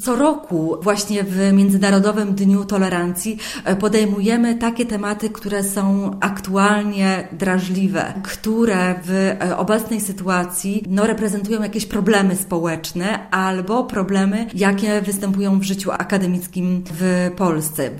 Co roku właśnie w Międzynarodowym Dniu Tolerancji e, podejmujemy takie tematy, które są aktualnie drażliwe, które w e, obecnej sytuacji no, reprezentują jakieś problemy społeczne albo problemy, jakie występują w życiu akademickim w Polsce.